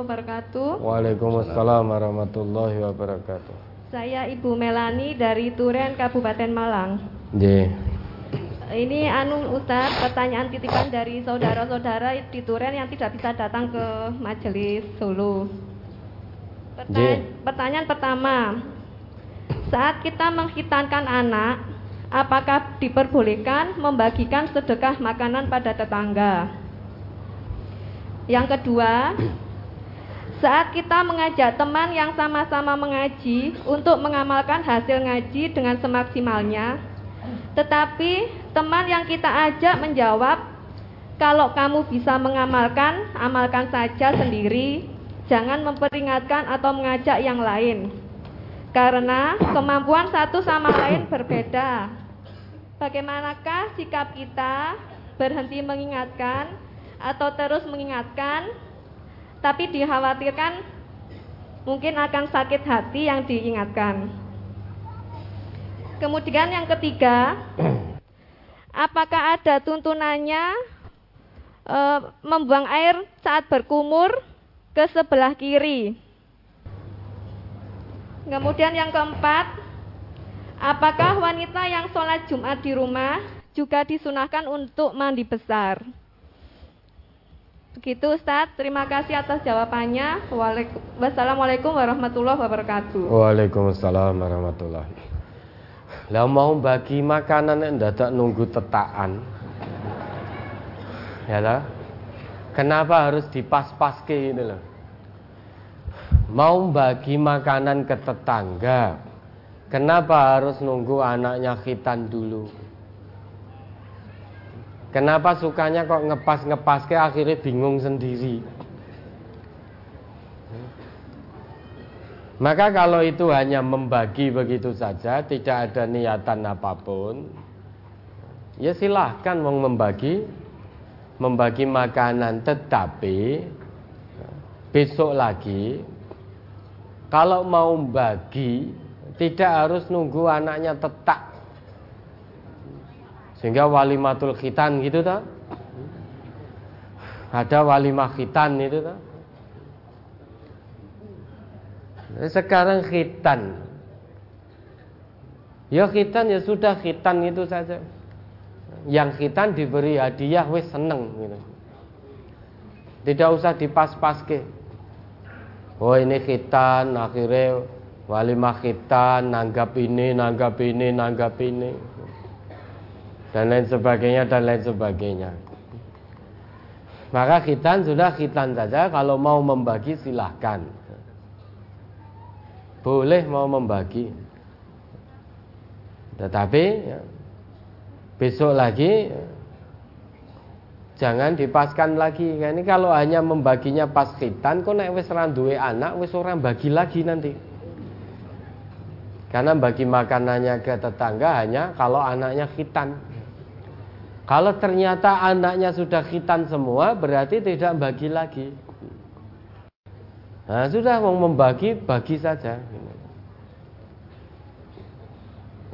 Wabarakatuh. Waalaikumsalam warahmatullahi wabarakatuh. Saya Ibu Melani dari Turen, Kabupaten Malang. Nggih. Ini anu Ustaz, pertanyaan titipan dari saudara-saudara di Turen yang tidak bisa datang ke majelis Solo. Pertanya- pertanyaan pertama, saat kita menghitankan anak, apakah diperbolehkan membagikan sedekah makanan pada tetangga? Yang kedua, saat kita mengajak teman yang sama-sama mengaji untuk mengamalkan hasil ngaji dengan semaksimalnya, tetapi teman yang kita ajak menjawab, "Kalau kamu bisa mengamalkan, amalkan saja sendiri, jangan memperingatkan atau mengajak yang lain." Karena kemampuan satu sama lain berbeda. Bagaimanakah sikap kita berhenti mengingatkan atau terus mengingatkan, tapi dikhawatirkan mungkin akan sakit hati yang diingatkan. Kemudian yang ketiga, apakah ada tuntunannya eh, membuang air saat berkumur ke sebelah kiri? Kemudian yang keempat, apakah wanita yang sholat Jumat di rumah juga disunahkan untuk mandi besar? Begitu Ustadz, terima kasih atas jawabannya. Wassalamualaikum warahmatullahi wabarakatuh. Waalaikumsalam warahmatullahi. Lah mau bagi makanan nek dadak nunggu tetakan. Ya lah. Kenapa harus dipas-paske ini loh? Mau bagi makanan ke tetangga. Kenapa harus nunggu anaknya khitan dulu? Kenapa sukanya kok ngepas-ngepas ke akhirnya bingung sendiri? Maka kalau itu hanya membagi begitu saja, tidak ada niatan apa pun, ya silahkan mau membagi, membagi makanan. Tetapi besok lagi, kalau mau bagi, tidak harus nunggu anaknya tetak sehingga walimatul khitan gitu tak ada walimah khitan itu tak sekarang khitan. Ya khitan ya sudah khitan itu saja. Yang khitan diberi hadiah wis seneng gitu. Tidak usah dipas-paske. Oh ini khitan akhirnya walimah khitan nanggap ini nanggap ini nanggap ini dan lain sebagainya dan lain sebagainya. Maka khitan sudah khitan saja kalau mau membagi silahkan. Boleh mau membagi. Tetapi ya, besok lagi jangan dipaskan lagi. Ini kalau hanya membaginya pas khitan kok nek wis ora duwe anak wis orang bagi lagi nanti. Karena bagi makanannya ke tetangga hanya kalau anaknya khitan. Kalau ternyata anaknya sudah khitan semua, berarti tidak bagi lagi. Nah, sudah mau membagi, bagi saja.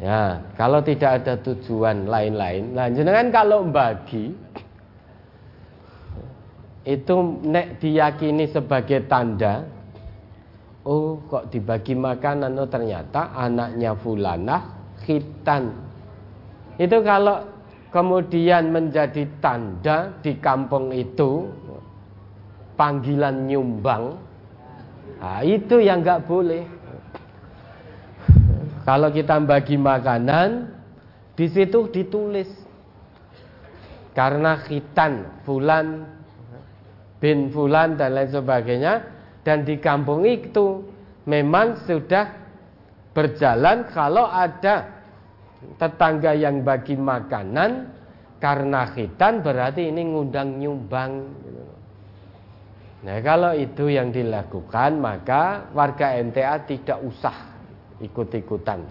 Ya, kalau tidak ada tujuan lain-lain, nah jenengan kalau bagi itu nek diyakini sebagai tanda oh kok dibagi makanan oh ternyata anaknya fulanah khitan. Itu kalau kemudian menjadi tanda di kampung itu panggilan nyumbang. Nah, itu yang nggak boleh. Kalau kita bagi makanan di situ ditulis. Karena khitan fulan bin fulan dan lain sebagainya. Dan di kampung itu memang sudah berjalan kalau ada tetangga yang bagi makanan karena khitan berarti ini ngundang nyumbang Nah kalau itu yang dilakukan maka warga NTA tidak usah ikut-ikutan.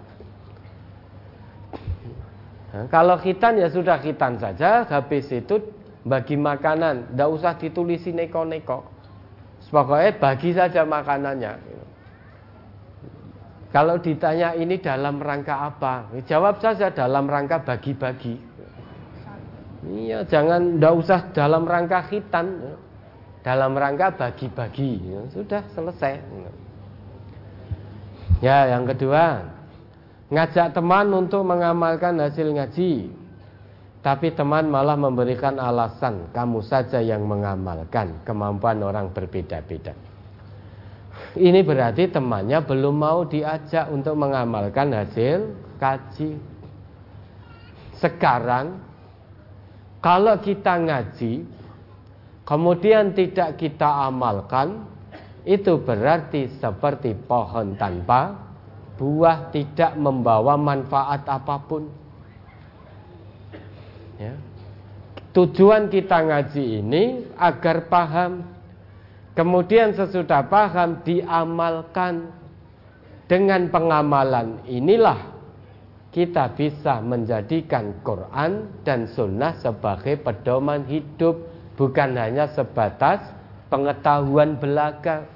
Nah, Kalau khitan ya sudah khitan saja habis itu bagi makanan. Tidak usah ditulisi neko-neko. Pokoknya bagi saja makanannya kalau ditanya ini dalam rangka apa? Jawab saja dalam rangka bagi-bagi. Iya, jangan ndak usah dalam rangka khitan. dalam rangka bagi-bagi. Ya, sudah selesai. Ya, yang kedua, ngajak teman untuk mengamalkan hasil ngaji. Tapi teman malah memberikan alasan, kamu saja yang mengamalkan. Kemampuan orang berbeda-beda. Ini berarti temannya belum mau diajak untuk mengamalkan hasil kaji. Sekarang kalau kita ngaji kemudian tidak kita amalkan itu berarti seperti pohon tanpa buah tidak membawa manfaat apa pun. Ya. Tujuan kita ngaji ini agar paham. Kemudian sesudah paham diamalkan. Dengan pengamalan inilah kita bisa menjadikan Quran dan Sunnah sebagai pedoman hidup, bukan hanya sebatas pengetahuan belaka.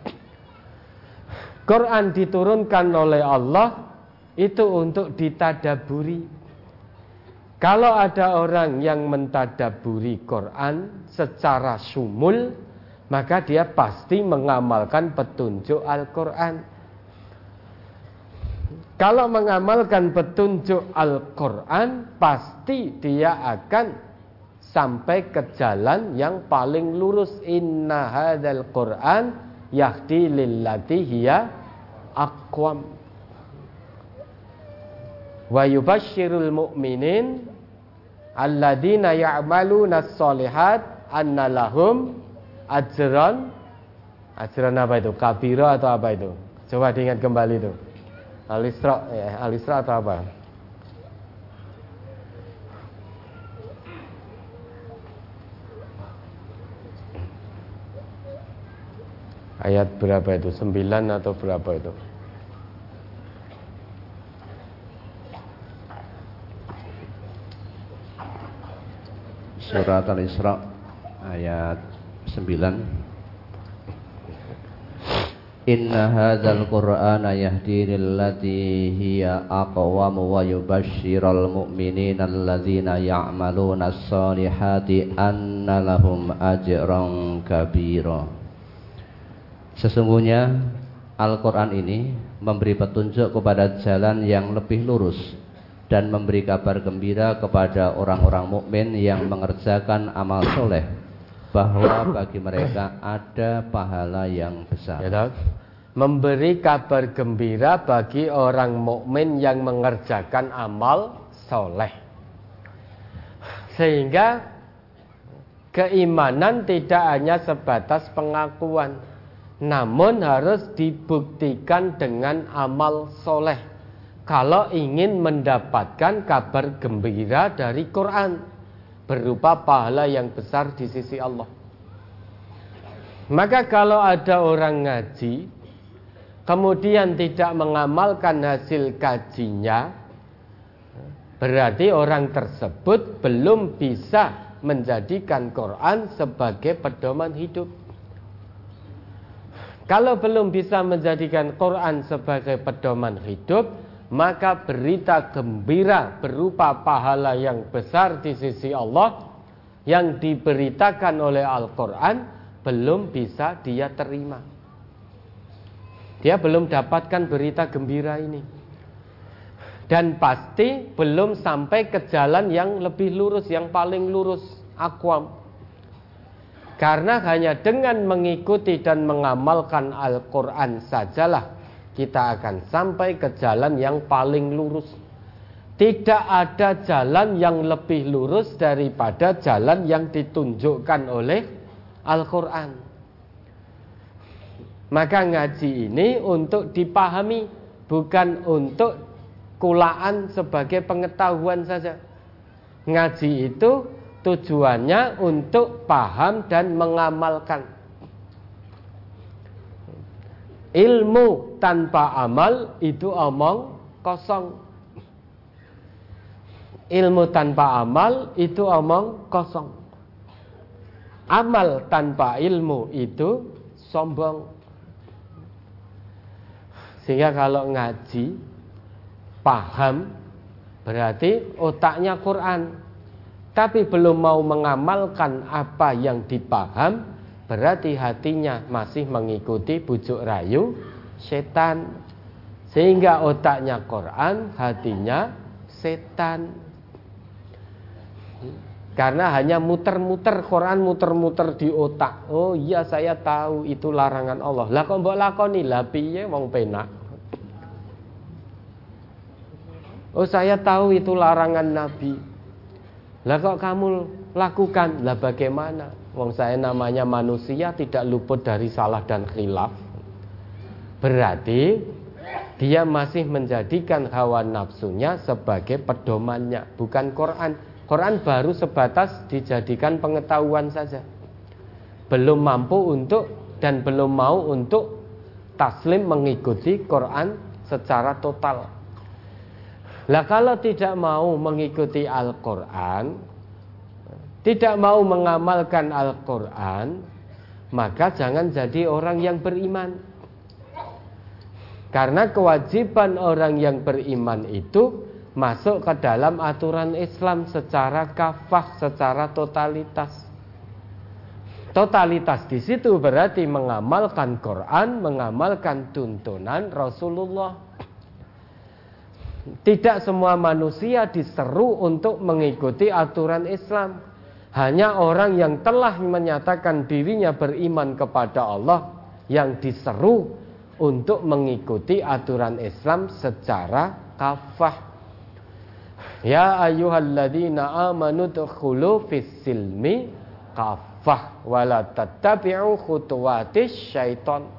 Quran diturunkan oleh Allah itu untuk ditadaburi. Kalau ada orang yang mentadaburi Quran secara sumul, maka dia pasti mengamalkan petunjuk Al-Quran. Kalau mengamalkan petunjuk Al-Quran, pasti dia akan sampai ke jalan yang paling lurus. Inna hadal Quran yahdi lillati hiya aqwam. Wa yubashshirul mu'minin alladzina ya'maluna sholihat anna lahum ajran? Ajran apa itu? Kabira atau apa itu? Coba diingat kembali itu. Alisra ya, alisra atau apa? Ayat berapa itu? Sembilan atau berapa itu? Surat Al-Isra ayat 9 Inna hadzal Qur'ana yahdi lillati hiya aqwam wa yubashshiral mu'minina alladzina ya'maluna as-solihati anna lahum ajran kabira. Sesungguhnya Al-Qur'an ini memberi petunjuk kepada jalan yang lebih lurus dan memberi kabar gembira kepada orang-orang mukmin yang mengerjakan amal soleh bahwa bagi mereka ada pahala yang besar. Ya, memberi kabar gembira bagi orang mukmin yang mengerjakan amal soleh, sehingga keimanan tidak hanya sebatas pengakuan, namun harus dibuktikan dengan amal soleh. Kalau ingin mendapatkan kabar gembira dari Quran berupa pahala yang besar di sisi Allah. Maka kalau ada orang ngaji kemudian tidak mengamalkan hasil kajinya berarti orang tersebut belum bisa menjadikan Quran sebagai pedoman hidup. Kalau belum bisa menjadikan Quran sebagai pedoman hidup, maka berita gembira berupa pahala yang besar di sisi Allah yang diberitakan oleh Al-Quran belum bisa dia terima. Dia belum dapatkan berita gembira ini. Dan pasti belum sampai ke jalan yang lebih lurus, yang paling lurus, akwam. Karena hanya dengan mengikuti dan mengamalkan Al-Quran sajalah kita akan sampai ke jalan yang paling lurus. Tidak ada jalan yang lebih lurus daripada jalan yang ditunjukkan oleh Al-Quran. Maka ngaji ini untuk dipahami, bukan untuk kulaan sebagai pengetahuan saja. Ngaji itu tujuannya untuk paham dan mengamalkan. Ilmu tanpa amal itu omong kosong. Ilmu tanpa amal itu omong kosong. Amal tanpa ilmu itu sombong. Sehingga kalau ngaji paham berarti otaknya Quran tapi belum mau mengamalkan apa yang dipaham berarti hatinya masih mengikuti bujuk rayu setan. Sehingga otaknya Quran, hatinya setan. Karena hanya muter-muter Quran muter-muter di otak. Oh iya saya tahu itu larangan Allah. Lah kok mbok lakoni lah piye wong penak. Oh saya tahu itu larangan Nabi. Lah kok kamu lakukan? Lah bagaimana? Wong saya namanya manusia tidak luput dari salah dan khilaf. Berarti dia masih menjadikan hawa nafsunya sebagai pedomannya, bukan Quran. Quran baru sebatas dijadikan pengetahuan saja. Belum mampu untuk dan belum mau untuk taslim mengikuti Quran secara total. Lah kalau tidak mau mengikuti Al-Quran tidak mau mengamalkan Al-Quran, maka jangan jadi orang yang beriman. Karena kewajiban orang yang beriman itu masuk ke dalam aturan Islam secara kafah, secara totalitas. Totalitas di situ berarti mengamalkan Quran, mengamalkan tuntunan Rasulullah. Tidak semua manusia diseru untuk mengikuti aturan Islam. Hanya orang yang telah menyatakan dirinya beriman kepada Allah yang diseru untuk mengikuti aturan Islam secara kafah. Ya ayyuhalladzina amanu dkhulu fis silmi kafah wala tattabi'u khutuwatis syaiton.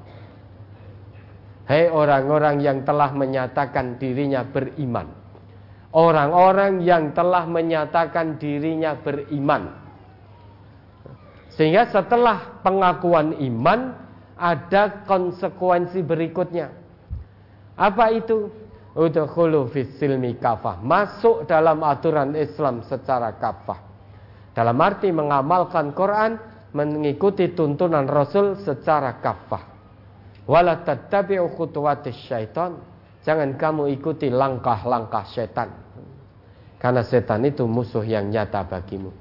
Hei orang-orang yang telah menyatakan dirinya beriman. Orang-orang yang telah menyatakan dirinya beriman sehingga setelah pengakuan iman ada konsekuensi berikutnya. Apa itu? Udkhulu silmi kafah. Masuk dalam aturan Islam secara kafah. Dalam arti mengamalkan Quran, mengikuti tuntunan Rasul secara kafah. Wala tattabi'u. Jangan kamu ikuti langkah-langkah setan. Karena setan itu musuh yang nyata bagimu.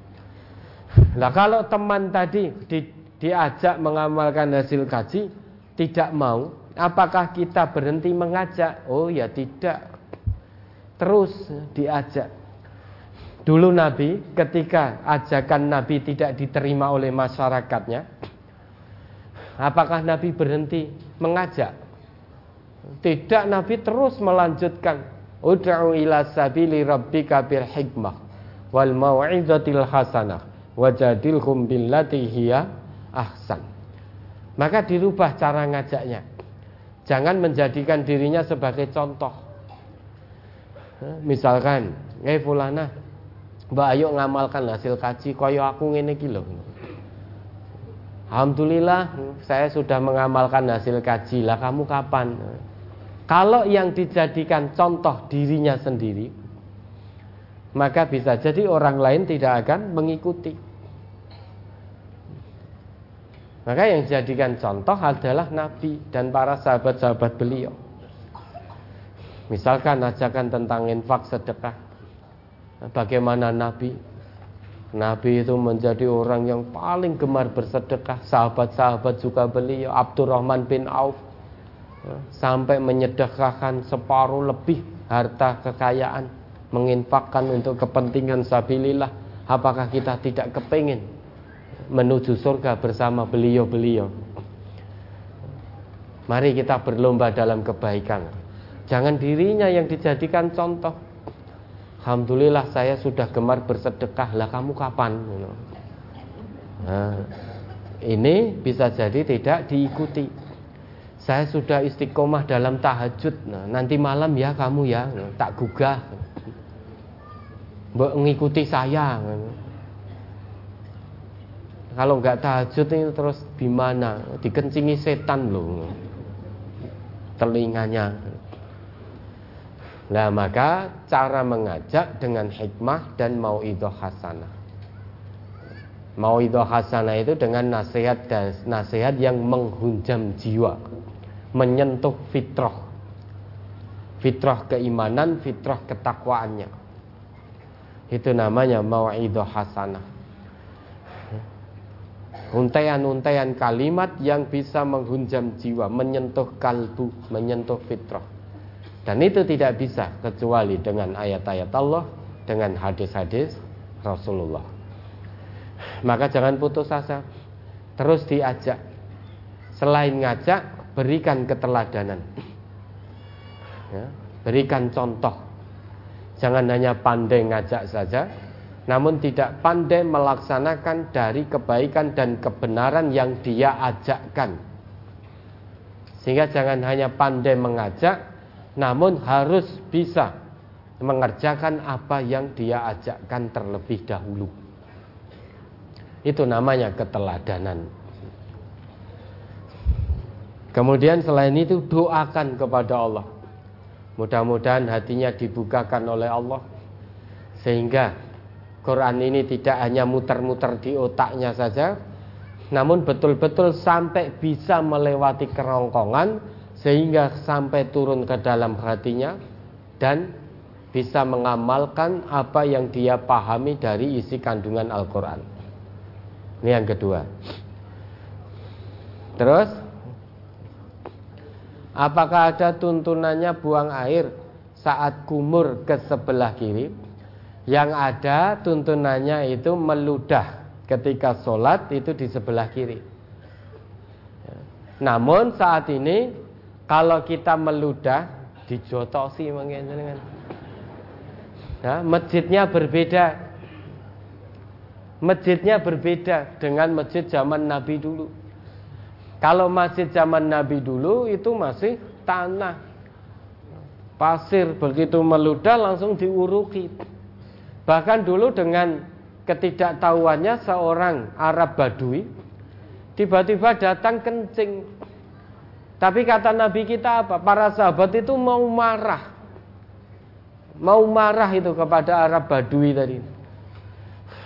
Nah kalau teman tadi di, diajak mengamalkan hasil kaji tidak mau, apakah kita berhenti mengajak? Oh ya tidak. Terus diajak. Dulu Nabi ketika ajakan Nabi tidak diterima oleh masyarakatnya, apakah Nabi berhenti mengajak? Tidak, Nabi terus melanjutkan. Ud'u ila sabili rabbika bil hikmah wal mau'izatil hasanah wajadilhum billati hiya ahsan. Maka dirubah cara ngajaknya. Jangan menjadikan dirinya sebagai contoh. Misalkan, eh fulana, Mbak ayo ngamalkan hasil kaji koyo aku ngene iki. Alhamdulillah saya sudah mengamalkan hasil kaji. Lah kamu kapan? Kalau yang dijadikan contoh dirinya sendiri, maka bisa jadi orang lain tidak akan mengikuti. Maka yang dijadikan contoh adalah Nabi dan para sahabat-sahabat beliau. Misalkan ajakan tentang infak sedekah. Bagaimana Nabi? Nabi itu menjadi orang yang paling gemar bersedekah. Sahabat-sahabat juga beliau. Abdurrahman bin Auf. Sampai menyedekahkan separuh lebih harta kekayaan. Menginfakkan untuk kepentingan sabilillah. Apakah kita tidak kepingin menuju surga bersama beliau-beliau. Mari kita berlomba dalam kebaikan. Jangan dirinya yang dijadikan contoh. Alhamdulillah saya sudah gemar bersedekah. Lah kamu kapan? Nah, ini bisa jadi tidak diikuti. Saya sudah istiqomah dalam tahajud. Nah, nanti malam ya kamu ya, tak gugah. Mengikuti saya. Kalau nggak tahajud ini terus gimana? Dikencingi setan loh. Telinganya. Nah maka cara mengajak dengan hikmah dan mau itu hasanah. Mau itu hasanah itu dengan nasihat dan nasihat yang menghunjam jiwa, menyentuh fitrah, fitrah keimanan, fitrah ketakwaannya. Itu namanya itu hasanah. Untaian-untaian kalimat yang bisa menghunjam jiwa, menyentuh kalbu, menyentuh fitrah. Dan itu tidak bisa kecuali dengan ayat-ayat Allah, dengan hadis-hadis Rasulullah. Maka jangan putus asa, terus diajak. Selain ngajak, berikan keteladanan. Ya, berikan contoh. Jangan hanya pandai ngajak saja, namun tidak pandai melaksanakan dari kebaikan dan kebenaran yang dia ajakkan. Sehingga jangan hanya pandai mengajak, namun harus bisa mengerjakan apa yang dia ajakkan terlebih dahulu. Itu namanya keteladanan. Kemudian selain itu doakan kepada Allah. Mudah-mudahan hatinya dibukakan oleh Allah sehingga Quran ini tidak hanya muter-muter di otaknya saja, namun betul-betul sampai bisa melewati kerongkongan sehingga sampai turun ke dalam hatinya dan bisa mengamalkan apa yang dia pahami dari isi kandungan Al-Quran. Ini yang kedua. Terus, apakah ada tuntunannya buang air saat kumur ke sebelah kiri? Yang ada tuntunannya itu meludah ketika sholat itu di sebelah kiri. Ya. Namun saat ini kalau kita meludah dijotosi dengan ya, masjidnya berbeda. Masjidnya berbeda dengan masjid zaman Nabi dulu. Kalau masjid zaman Nabi dulu itu masih tanah pasir begitu meludah langsung diuruki Bahkan dulu dengan ketidaktahuannya seorang Arab Badui tiba-tiba datang kencing. Tapi kata Nabi kita apa? Para sahabat itu mau marah. Mau marah itu kepada Arab Badui tadi.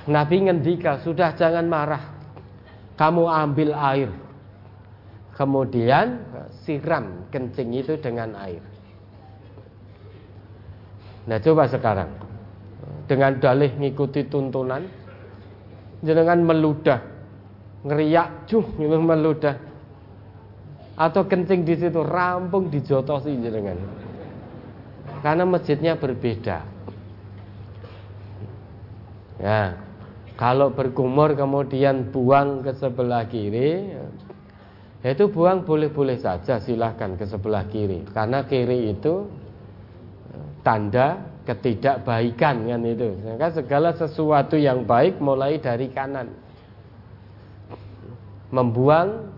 Nabi ngendika, sudah jangan marah. Kamu ambil air. Kemudian siram kencing itu dengan air. Nah coba sekarang. Dengan dalih ngikuti tuntunan jenengan meludah ngeriak cuh gitu meludah. Atau kencing di situ rampung dijotosi jenengan. Karena masjidnya berbeda. Ya kalau berkumur kemudian buang ke sebelah kiri ya itu buang boleh-boleh saja silahkan ke sebelah kiri karena kiri itu tanda ketidakbaikan kan itu. Maka segala sesuatu yang baik mulai dari kanan. Membuang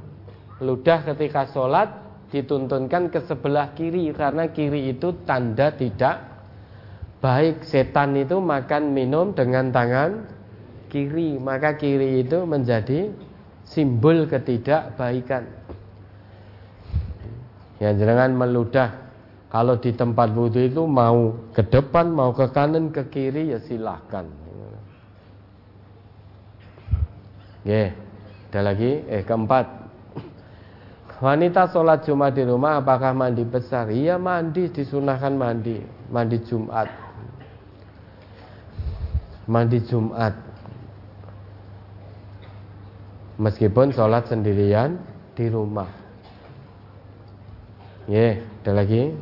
ludah ketika sholat dituntunkan ke sebelah kiri karena kiri itu tanda tidak baik. Setan itu makan minum dengan tangan kiri, maka kiri itu menjadi simbol ketidakbaikan. Ya jangan meludah kalau di tempat wudhu itu mau ke depan, mau ke kanan, ke kiri ya silahkan. Ya, ada lagi. Eh keempat. Wanita sholat Jumat di rumah apakah mandi besar? Iya mandi, disunahkan mandi. Mandi Jumat. Mandi Jumat. Meskipun sholat sendirian di rumah. Ya, ada lagi.